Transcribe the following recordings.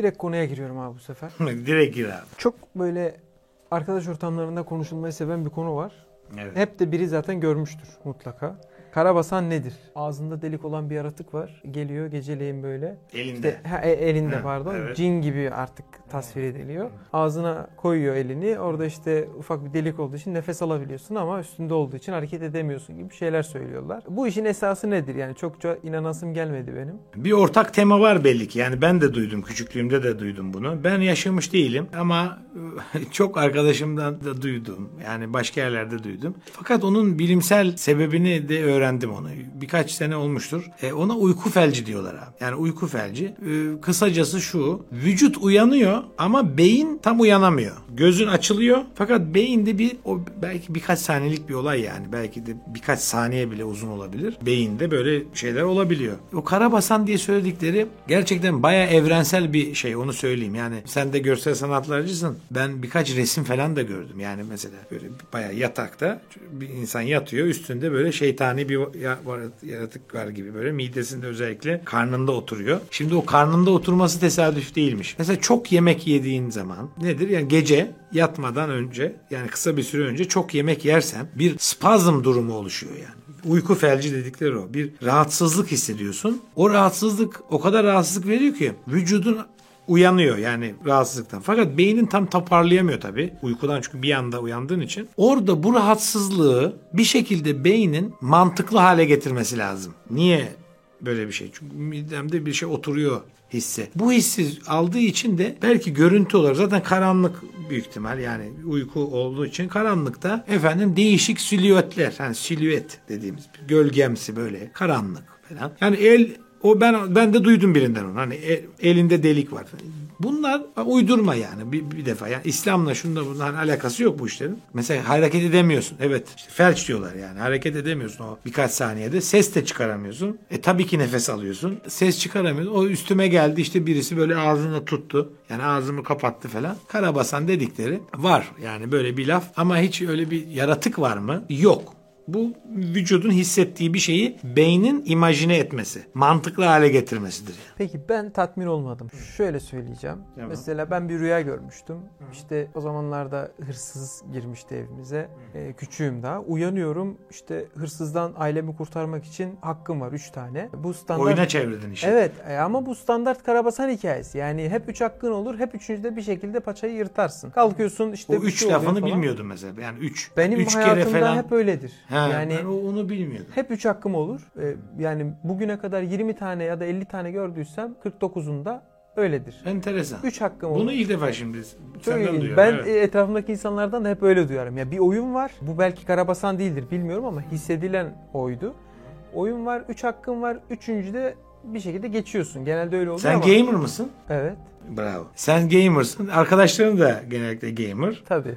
Direkt konuya giriyorum abi bu sefer. Direkt gir abi. Çok böyle arkadaş ortamlarında konuşulmayı seven bir konu var. Evet. Hep de biri zaten görmüştür mutlaka. Karabasan nedir? Ağzında delik olan bir yaratık var. Geliyor geceleyin böyle. Elinde. İşte ha, e- elinde pardon. evet. Cin gibi artık tasvir ediliyor. Ağzına koyuyor elini. Orada işte ufak bir delik olduğu için nefes alabiliyorsun ama üstünde olduğu için hareket edemiyorsun gibi şeyler söylüyorlar. Bu işin esası nedir? Yani çokça inanasım gelmedi benim. Bir ortak tema var belli ki. Yani ben de duydum. Küçüklüğümde de duydum bunu. Ben yaşamış değilim ama çok arkadaşımdan da duydum. Yani başka yerlerde duydum. Fakat onun bilimsel sebebini de öğrendim onu. Birkaç sene olmuştur. E, ona uyku felci diyorlar abi. Yani uyku felci. E, kısacası şu. Vücut uyanıyor ama beyin tam uyanamıyor. Gözün açılıyor fakat beyinde bir o belki birkaç saniyelik bir olay yani. Belki de birkaç saniye bile uzun olabilir. Beyinde böyle şeyler olabiliyor. O karabasan diye söyledikleri gerçekten baya evrensel bir şey onu söyleyeyim. Yani sen de görsel sanatlarcısın. Ben birkaç resim falan da gördüm. Yani mesela böyle baya yatakta bir insan yatıyor. Üstünde böyle şeytani bir yaratık var gibi böyle midesinde özellikle karnında oturuyor. Şimdi o karnında oturması tesadüf değilmiş. Mesela çok yemek yediğin zaman nedir? Yani gece yatmadan önce yani kısa bir süre önce çok yemek yersen bir spazm durumu oluşuyor yani. Uyku felci dedikleri o. Bir rahatsızlık hissediyorsun. O rahatsızlık o kadar rahatsızlık veriyor ki vücudun uyanıyor yani rahatsızlıktan. Fakat beynin tam toparlayamıyor tabii. Uykudan çünkü bir anda uyandığın için. Orada bu rahatsızlığı bir şekilde beynin mantıklı hale getirmesi lazım. Niye böyle bir şey? Çünkü midemde bir şey oturuyor hissi. Bu hissi aldığı için de belki görüntü olarak zaten karanlık büyük ihtimal yani uyku olduğu için karanlıkta efendim değişik silüetler yani silüet dediğimiz gölgemsi böyle karanlık falan. Yani el o ben ben de duydum birinden onu. Hani el- elinde delik var. Bunlar uydurma yani bir, bir defa. Yani İslam'la şunda bunların alakası yok bu işlerin. Mesela hareket edemiyorsun. Evet işte felç diyorlar yani. Hareket edemiyorsun o birkaç saniyede. Ses de çıkaramıyorsun. E tabii ki nefes alıyorsun. Ses çıkaramıyorsun. O üstüme geldi işte birisi böyle ağzını tuttu. Yani ağzımı kapattı falan. Karabasan dedikleri var. Yani böyle bir laf. Ama hiç öyle bir yaratık var mı? Yok. Bu vücudun hissettiği bir şeyi beynin imajine etmesi, mantıklı hale getirmesidir. Yani. Peki ben tatmin olmadım. Şöyle söyleyeceğim. Tamam. Mesela ben bir rüya görmüştüm. İşte o zamanlarda hırsız girmişti evimize. Ee, küçüğüm daha. Uyanıyorum. İşte hırsızdan ailemi kurtarmak için hakkım var 3 tane. Bu standart Oyuna çevirdin işi. Evet e, ama bu standart karabasan hikayesi. Yani hep 3 hakkın olur. Hep üçüncüde bir şekilde paçayı yırtarsın. Kalkıyorsun işte o bir üç şey oluyor lafını falan. bilmiyordum mesela. Yani üç. Benim üç kere hayatımda falan. hep öyledir. Ha, yani ben onu bilmiyordum. hep 3 hakkım olur. Ee, yani bugüne kadar 20 tane ya da 50 tane gördüysem 49'unda öyledir. Enteresan. 3 hakkım olur. Bunu ilk defa şimdi Çok senden duyuyorum. Ben evet. e, etrafımdaki insanlardan da hep öyle duyarım. Ya bir oyun var. Bu belki karabasan değildir bilmiyorum ama hissedilen oydu. Oyun var, 3 hakkın var. Üçüncüde bir şekilde geçiyorsun. Genelde öyle oluyor Sen ama. gamer mısın? Evet. Bravo. Sen gamersın. Arkadaşların da genellikle gamer. Tabii.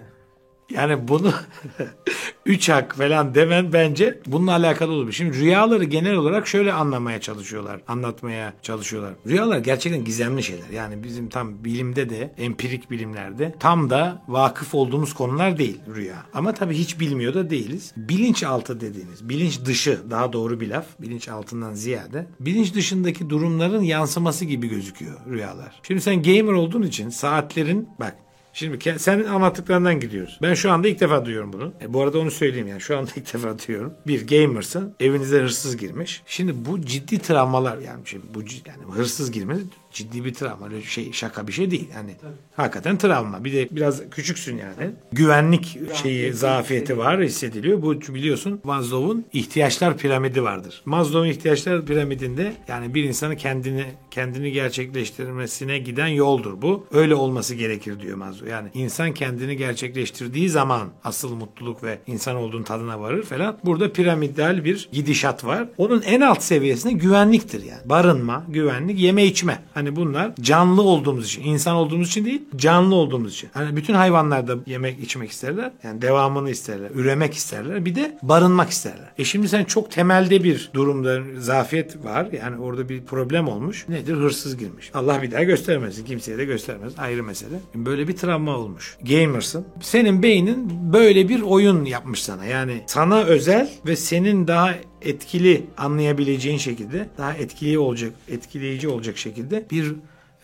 Yani bunu üç hak falan demen bence bununla alakalı olur. Şimdi rüyaları genel olarak şöyle anlamaya çalışıyorlar. Anlatmaya çalışıyorlar. Rüyalar gerçekten gizemli şeyler. Yani bizim tam bilimde de empirik bilimlerde tam da vakıf olduğumuz konular değil rüya. Ama tabii hiç bilmiyor da değiliz. Bilinçaltı dediğimiz, bilinç dışı daha doğru bir laf. Bilinç altından ziyade. Bilinç dışındaki durumların yansıması gibi gözüküyor rüyalar. Şimdi sen gamer olduğun için saatlerin bak Şimdi senin anlattıklarından gidiyoruz. Ben şu anda ilk defa duyuyorum bunu. E, bu arada onu söyleyeyim yani şu anda ilk defa duyuyorum. Bir gamersın, evinize hırsız girmiş. Şimdi bu ciddi travmalar yani şimdi bu yani hırsız girmesi ciddi bir travma. Öyle şey şaka bir şey değil. Yani hakikaten travma. Bir de biraz küçüksün yani. Güvenlik şeyi zafiyeti var hissediliyor. Bu biliyorsun Maslow'un ihtiyaçlar piramidi vardır. Maslow'un ihtiyaçlar piramidinde yani bir insanın kendini kendini gerçekleştirmesine giden yoldur bu. Öyle olması gerekir diyor Maslow. Yani insan kendini gerçekleştirdiği zaman asıl mutluluk ve insan olduğun tadına varır falan. Burada piramidal bir gidişat var. Onun en alt seviyesinde güvenliktir yani. Barınma, güvenlik, yeme içme. Hani bunlar canlı olduğumuz için, insan olduğumuz için değil, canlı olduğumuz için. Hani bütün hayvanlar da yemek içmek isterler. Yani devamını isterler, üremek isterler. Bir de barınmak isterler. E şimdi sen çok temelde bir durumda zafiyet var. Yani orada bir problem olmuş. Nedir? Hırsız girmiş. Allah bir daha göstermesin. Kimseye de göstermez. Ayrı mesele. Böyle bir travma olmuş. Gamersın. Senin beynin böyle bir oyun yapmış sana. Yani sana özel ve senin daha etkili anlayabileceğin şekilde, daha etkili olacak, etkileyici olacak şekilde bir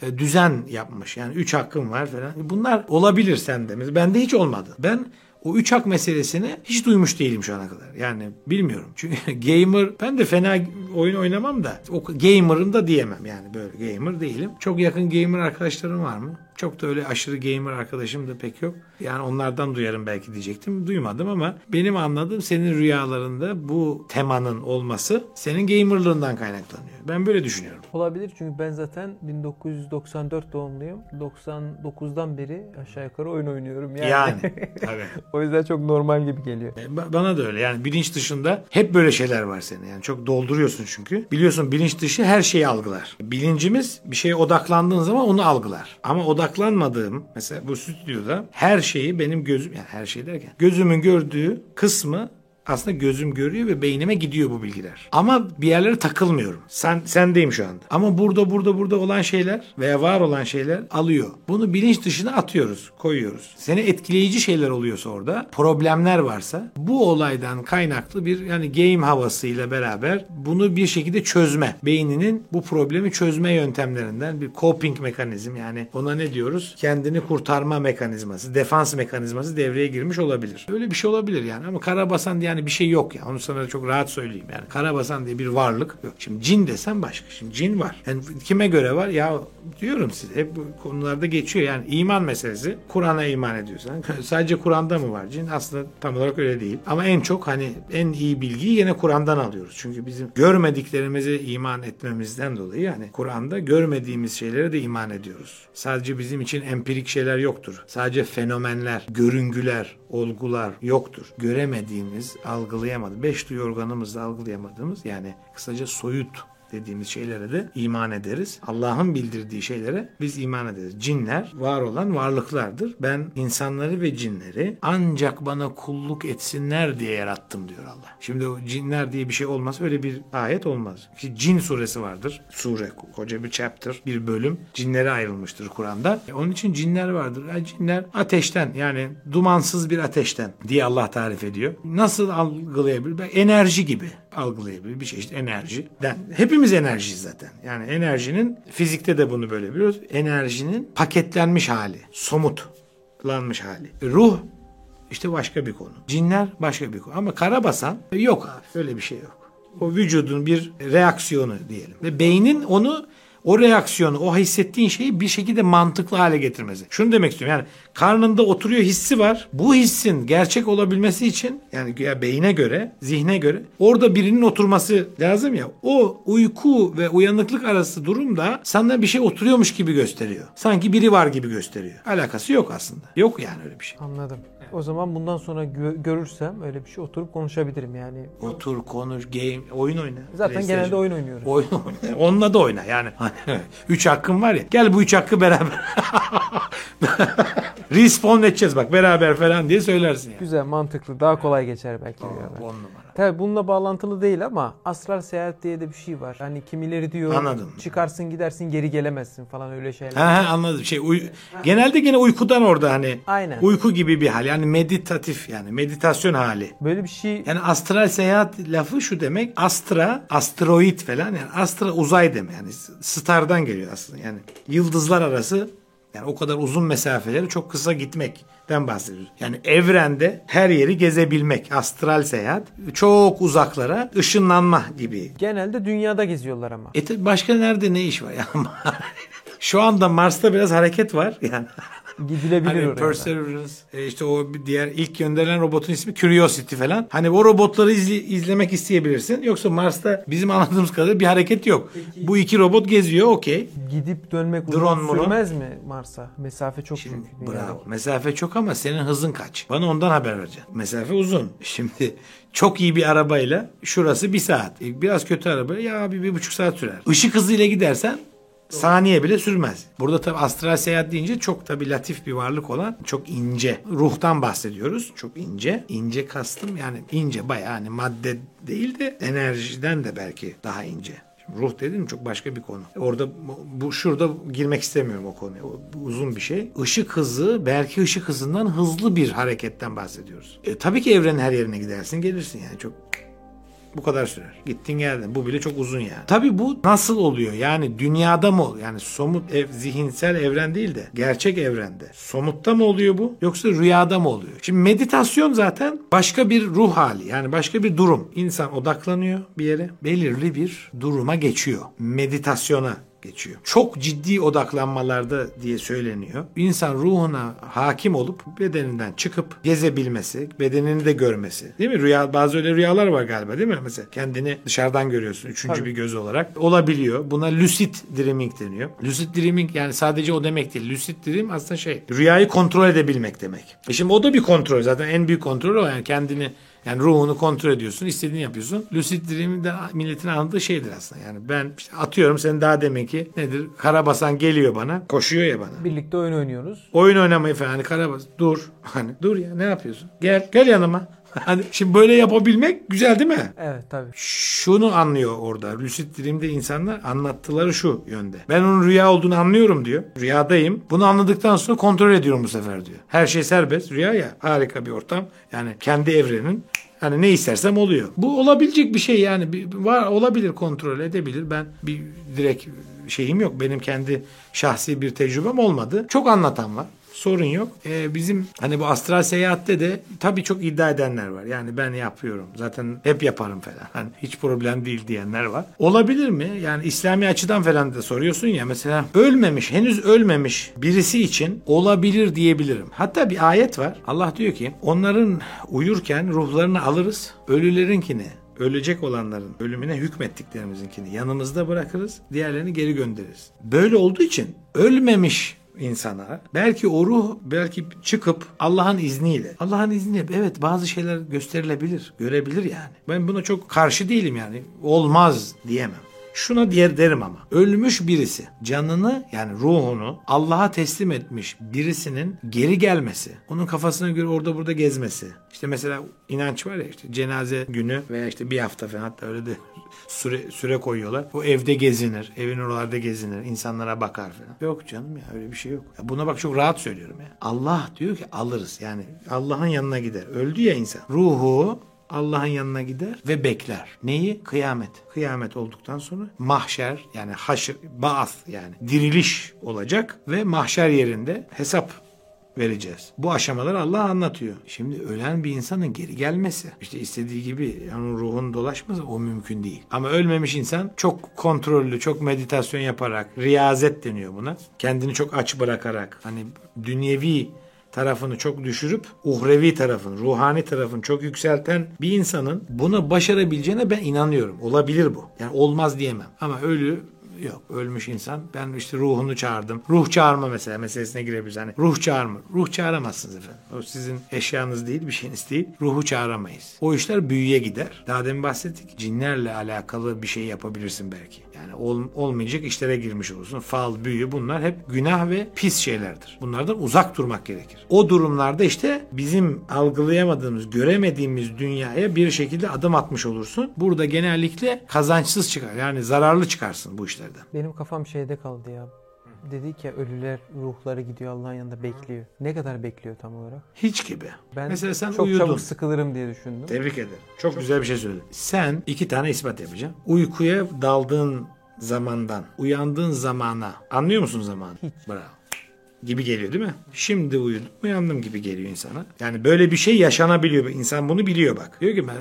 e, düzen yapmış. Yani üç hakkım var falan. Bunlar olabilir sende. Bende hiç olmadı. Ben o üç hak meselesini hiç duymuş değilim şu ana kadar. Yani bilmiyorum. Çünkü gamer ben de fena oyun oynamam da o gamer'ım da diyemem yani böyle gamer değilim. Çok yakın gamer arkadaşlarım var mı? Çok da öyle aşırı gamer arkadaşım da pek yok. Yani onlardan duyarım belki diyecektim. Duymadım ama benim anladığım senin rüyalarında bu temanın olması senin gamerlığından kaynaklanıyor. Ben böyle düşünüyorum. Olabilir çünkü ben zaten 1994 doğumluyum. 99'dan beri aşağı yukarı oyun oynuyorum yani. Yani tabii. o yüzden çok normal gibi geliyor. E, ba- Bana da öyle yani bilinç dışında hep böyle şeyler var senin yani çok dolduruyorsun çünkü. Biliyorsun bilinç dışı her şeyi algılar. Bilincimiz bir şeye odaklandığın zaman onu algılar. Ama odaklanmadığım mesela bu stüdyoda her şeyi benim gözüm yani her şey derken gözümün gördüğü kısmı aslında gözüm görüyor ve beynime gidiyor bu bilgiler. Ama bir yerlere takılmıyorum. Sen sendeyim şu anda. Ama burada burada burada olan şeyler veya var olan şeyler alıyor. Bunu bilinç dışına atıyoruz, koyuyoruz. Seni etkileyici şeyler oluyorsa orada, problemler varsa bu olaydan kaynaklı bir yani game havasıyla beraber bunu bir şekilde çözme. Beyninin bu problemi çözme yöntemlerinden bir coping mekanizm yani ona ne diyoruz? Kendini kurtarma mekanizması, defans mekanizması devreye girmiş olabilir. Öyle bir şey olabilir yani ama karabasan diye yani bir şey yok ya. Onu sana çok rahat söyleyeyim yani. Karabasan diye bir varlık yok. Şimdi cin desem başka. Şimdi cin var. Yani kime göre var? Ya diyorum size hep bu konularda geçiyor. Yani iman meselesi. Kur'an'a iman ediyorsan. Sadece Kur'an'da mı var cin? Aslında tam olarak öyle değil. Ama en çok hani en iyi bilgiyi yine Kur'an'dan alıyoruz. Çünkü bizim görmediklerimize iman etmemizden dolayı yani Kur'an'da görmediğimiz şeylere de iman ediyoruz. Sadece bizim için empirik şeyler yoktur. Sadece fenomenler, görüngüler, olgular yoktur. Göremediğimiz, algılayamadığımız, beş duyu organımızla algılayamadığımız yani kısaca soyut dediğimiz şeylere de iman ederiz. Allah'ın bildirdiği şeylere biz iman ederiz. Cinler var olan varlıklardır. Ben insanları ve cinleri ancak bana kulluk etsinler diye yarattım diyor Allah. Şimdi o cinler diye bir şey olmaz. Öyle bir ayet olmaz. Ki cin suresi vardır. Sure, koca bir chapter, bir bölüm. Cinlere ayrılmıştır Kur'an'da. E, Onun için cinler vardır. Yani cinler ateşten yani dumansız bir ateşten diye Allah tarif ediyor. Nasıl algılayabilir? Enerji gibi algılayabilir. Bir çeşit enerjiden. Hepimiz enerjiyiz zaten. Yani enerjinin fizikte de bunu böyle biliyoruz. Enerjinin paketlenmiş hali. Somutlanmış hali. Ruh işte başka bir konu. Cinler başka bir konu. Ama karabasan yok abi. Öyle bir şey yok. O vücudun bir reaksiyonu diyelim. Ve beynin onu o reaksiyonu, o hissettiğin şeyi bir şekilde mantıklı hale getirmesi. Şunu demek istiyorum. Yani karnında oturuyor hissi var. Bu hissin gerçek olabilmesi için yani ya beyine göre, zihne göre orada birinin oturması lazım ya. O uyku ve uyanıklık arası durumda sana bir şey oturuyormuş gibi gösteriyor. Sanki biri var gibi gösteriyor. Alakası yok aslında. Yok yani öyle bir şey. Anladım. O zaman bundan sonra gö- görürsem öyle bir şey oturup konuşabilirim yani. Otur, konuş, game, oyun oyna. Zaten PlayStation. genelde oyun oynuyorum. Oyun oyna. Onunla da oyna yani. üç hakkın var ya. Gel bu üç hakkı beraber. Respawn edeceğiz bak beraber falan diye söylersin yani. Güzel, mantıklı. Daha kolay geçer belki. On rüyalar. numara. Tabii bununla bağlantılı değil ama astral seyahat diye de bir şey var. Hani kimileri diyor Anladım. çıkarsın gidersin geri gelemezsin falan öyle şeyler. Ha, ha, anladım. Şey uy- genelde gene uykudan orada hani Aynen. uyku gibi bir hal. Yani meditatif yani meditasyon hali. Böyle bir şey Yani astral seyahat lafı şu demek. Astra, asteroid falan yani astra uzay demek. Yani stardan geliyor aslında. Yani yıldızlar arası yani o kadar uzun mesafeleri çok kısa gitmekten bahsediyoruz. Yani evrende her yeri gezebilmek. Astral seyahat. Çok uzaklara ışınlanma gibi. genelde dünyada geziyorlar ama. E başka nerede ne iş var? Yani şu anda Mars'ta biraz hareket var. Yani Gidilebilir Hani oraya. Perseverance, e, işte o bir diğer ilk gönderilen robotun ismi Curiosity falan. Hani o robotları izle- izlemek isteyebilirsin. Yoksa Mars'ta bizim anladığımız kadarıyla bir hareket yok. Bu iki robot geziyor okey. Gidip dönmek uzun Drone sürmez mi Mars'a? Mesafe çok Şimdi dünyada. bravo. Mesafe çok ama senin hızın kaç? Bana ondan haber vereceksin. Mesafe uzun. Şimdi çok iyi bir arabayla şurası bir saat. E, Biraz kötü arabayla ya abi bir buçuk saat sürer. Işık hızıyla gidersen saniye bile sürmez. Burada tabi astral seyahat deyince çok tabi latif bir varlık olan çok ince. Ruhtan bahsediyoruz. Çok ince. İnce kastım yani ince bayağı hani madde değil de enerjiden de belki daha ince. Ruh dedim çok başka bir konu. Orada bu şurada girmek istemiyorum o konuya. O, uzun bir şey. Işık hızı belki ışık hızından hızlı bir hareketten bahsediyoruz. E, tabii ki evrenin her yerine gidersin gelirsin yani çok Bu kadar sürer. Gittin geldin. Bu bile çok uzun yani. Tabii bu nasıl oluyor? Yani dünyada mı? Yani somut ev, zihinsel evren değil de gerçek evrende. Somutta mı oluyor bu? Yoksa rüyada mı oluyor? Şimdi meditasyon zaten başka bir ruh hali. Yani başka bir durum. İnsan odaklanıyor bir yere. Belirli bir duruma geçiyor. Meditasyona geçiyor. Çok ciddi odaklanmalarda diye söyleniyor. İnsan ruhuna hakim olup bedeninden çıkıp gezebilmesi, bedenini de görmesi. Değil mi? Rüya bazı öyle rüyalar var galiba değil mi? Mesela kendini dışarıdan görüyorsun üçüncü Tabii. bir göz olarak. Olabiliyor. Buna lucid dreaming deniyor. Lucid dreaming yani sadece o demek değil. Lucid dream aslında şey rüyayı kontrol edebilmek demek. E şimdi o da bir kontrol. Zaten en büyük kontrol o yani kendini yani ruhunu kontrol ediyorsun, istediğini yapıyorsun. Lucid Dream'in de milletin anladığı şeydir aslında. Yani ben işte atıyorum sen daha demek ki nedir? Karabasan geliyor bana, koşuyor ya bana. Birlikte oyun oynuyoruz. Oyun oynamayı falan hani karabas dur. Hani dur ya ne yapıyorsun? Gel gel yanıma. Hani şimdi böyle yapabilmek güzel değil mi? Evet tabii. Şunu anlıyor orada. Lucid Dream'de insanlar anlattıkları şu yönde. Ben onun rüya olduğunu anlıyorum diyor. Rüyadayım. Bunu anladıktan sonra kontrol ediyorum bu sefer diyor. Her şey serbest. Rüya ya. Harika bir ortam. Yani kendi evrenin Hani ne istersem oluyor. Bu olabilecek bir şey yani bir, var olabilir kontrol edebilir. Ben bir direkt şeyim yok. Benim kendi şahsi bir tecrübem olmadı. Çok anlatan var sorun yok. Ee, bizim hani bu astral seyahatte de tabii çok iddia edenler var. Yani ben yapıyorum. Zaten hep yaparım falan. Hani hiç problem değil diyenler var. Olabilir mi? Yani İslami açıdan falan da soruyorsun ya mesela ölmemiş, henüz ölmemiş birisi için olabilir diyebilirim. Hatta bir ayet var. Allah diyor ki onların uyurken ruhlarını alırız. Ölülerinkini ölecek olanların ölümüne hükmettiklerimizinkini yanımızda bırakırız. Diğerlerini geri göndeririz. Böyle olduğu için ölmemiş insana. Belki o ruh belki çıkıp Allah'ın izniyle. Allah'ın izniyle evet bazı şeyler gösterilebilir görebilir yani. Ben buna çok karşı değilim yani. Olmaz diyemem Şuna diğer derim ama ölmüş birisi canını yani ruhunu Allah'a teslim etmiş birisinin geri gelmesi, onun kafasına göre orada burada gezmesi. İşte mesela inanç var ya işte cenaze günü veya işte bir hafta falan hatta öyle de süre, süre koyuyorlar. O evde gezinir, evin oralarda gezinir, insanlara bakar falan. Yok canım ya öyle bir şey yok. Ya buna bak çok rahat söylüyorum ya. Allah diyor ki alırız yani Allah'ın yanına gider. Öldü ya insan. Ruhu Allah'ın yanına gider ve bekler. Neyi? Kıyamet. Kıyamet olduktan sonra mahşer yani haşr, baas yani diriliş olacak ve mahşer yerinde hesap vereceğiz. Bu aşamaları Allah anlatıyor. Şimdi ölen bir insanın geri gelmesi, işte istediği gibi yani ruhun dolaşması o mümkün değil. Ama ölmemiş insan çok kontrollü, çok meditasyon yaparak, riyazet deniyor buna. Kendini çok aç bırakarak, hani dünyevi tarafını çok düşürüp uhrevi tarafını, ruhani tarafını çok yükselten bir insanın bunu başarabileceğine ben inanıyorum. Olabilir bu. Yani olmaz diyemem. Ama ölü Yok ölmüş insan. Ben işte ruhunu çağırdım. Ruh çağırma mesela meselesine girebiliriz. Hani ruh çağırma. Ruh çağıramazsınız efendim. O sizin eşyanız değil, bir şeyiniz değil. Ruhu çağıramayız. O işler büyüye gider. Daha demin bahsettik. Cinlerle alakalı bir şey yapabilirsin belki. Yani ol, olmayacak işlere girmiş olursun. Fal, büyü bunlar hep günah ve pis şeylerdir. Bunlardan uzak durmak gerekir. O durumlarda işte bizim algılayamadığımız, göremediğimiz dünyaya bir şekilde adım atmış olursun. Burada genellikle kazançsız çıkar. Yani zararlı çıkarsın bu işlerden. Benim kafam şeyde kaldı ya. Dedik ya ölüler ruhları gidiyor Allah'ın yanında bekliyor. Ne kadar bekliyor tam olarak? Hiç gibi. Ben Mesela sen çok uyudun. çabuk sıkılırım diye düşündüm. Tebrik ederim. Çok, güzel bir şey söyledin. Sen iki tane ispat yapacaksın. Uykuya daldığın zamandan, uyandığın zamana anlıyor musun zamanı? Hiç. Bravo. Gibi geliyor değil mi? Şimdi uyudum, uyandım gibi geliyor insana. Yani böyle bir şey yaşanabiliyor. İnsan bunu biliyor bak. Diyor ki ben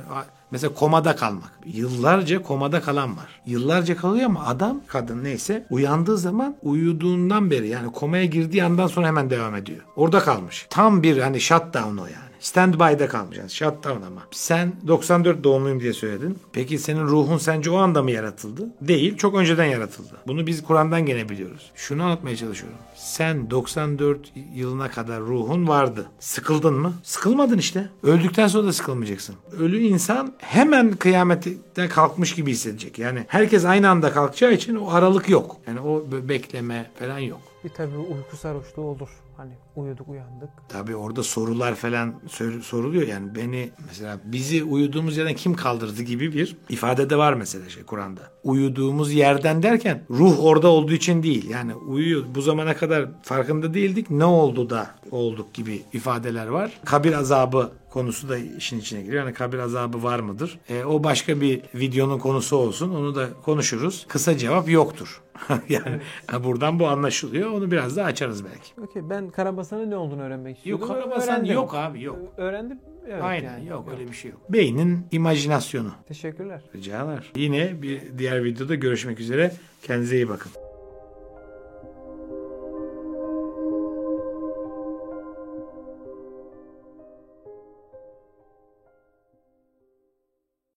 mesela komada kalmak. Yıllarca komada kalan var. Yıllarca kalıyor ama adam, kadın neyse uyandığı zaman uyuduğundan beri yani komaya girdiği andan sonra hemen devam ediyor. Orada kalmış. Tam bir hani shutdown o yani. Standby'da. Yani shutdown ama. Sen 94 doğumluyum diye söyledin. Peki senin ruhun sence o anda mı yaratıldı? Değil. Çok önceden yaratıldı. Bunu biz Kur'an'dan gene biliyoruz. Şunu anlatmaya çalışıyorum. Sen 94 yılına kadar ruhun vardı. Sıkıldın mı? Sıkılmadın işte. Öldükten sonra da sıkılmayacaksın. Ölü insan hemen kıyamette kalkmış gibi hissedecek. Yani herkes aynı anda kalkacağı için o aralık yok. Yani o bekleme falan yok. Bir tabii uyku sarhoşluğu olur. Hani uyuduk uyandık. Tabii orada sorular falan sor- soruluyor yani beni mesela bizi uyuduğumuz yerden kim kaldırdı gibi bir ifade de var mesela şey Kur'an'da. Uyuduğumuz yerden derken ruh orada olduğu için değil. Yani uyuyor bu zamana kadar farkında değildik ne oldu da olduk gibi ifadeler var. Kabir azabı konusu da işin içine giriyor. Yani kabir azabı var mıdır? E, o başka bir videonun konusu olsun. Onu da konuşuruz. Kısa cevap yoktur. yani buradan bu anlaşılıyor. Onu biraz daha açarız belki. Okey ben karabasanın ne olduğunu öğrenmek istiyordum. Yok Karabasan Öğrendim. yok abi yok. Öğrendim. Evet, Aynen yani. yok öyle bir şey yok. Beynin imajinasyonu. Teşekkürler. Ricalar. Yine bir diğer videoda görüşmek üzere. Kendinize iyi bakın.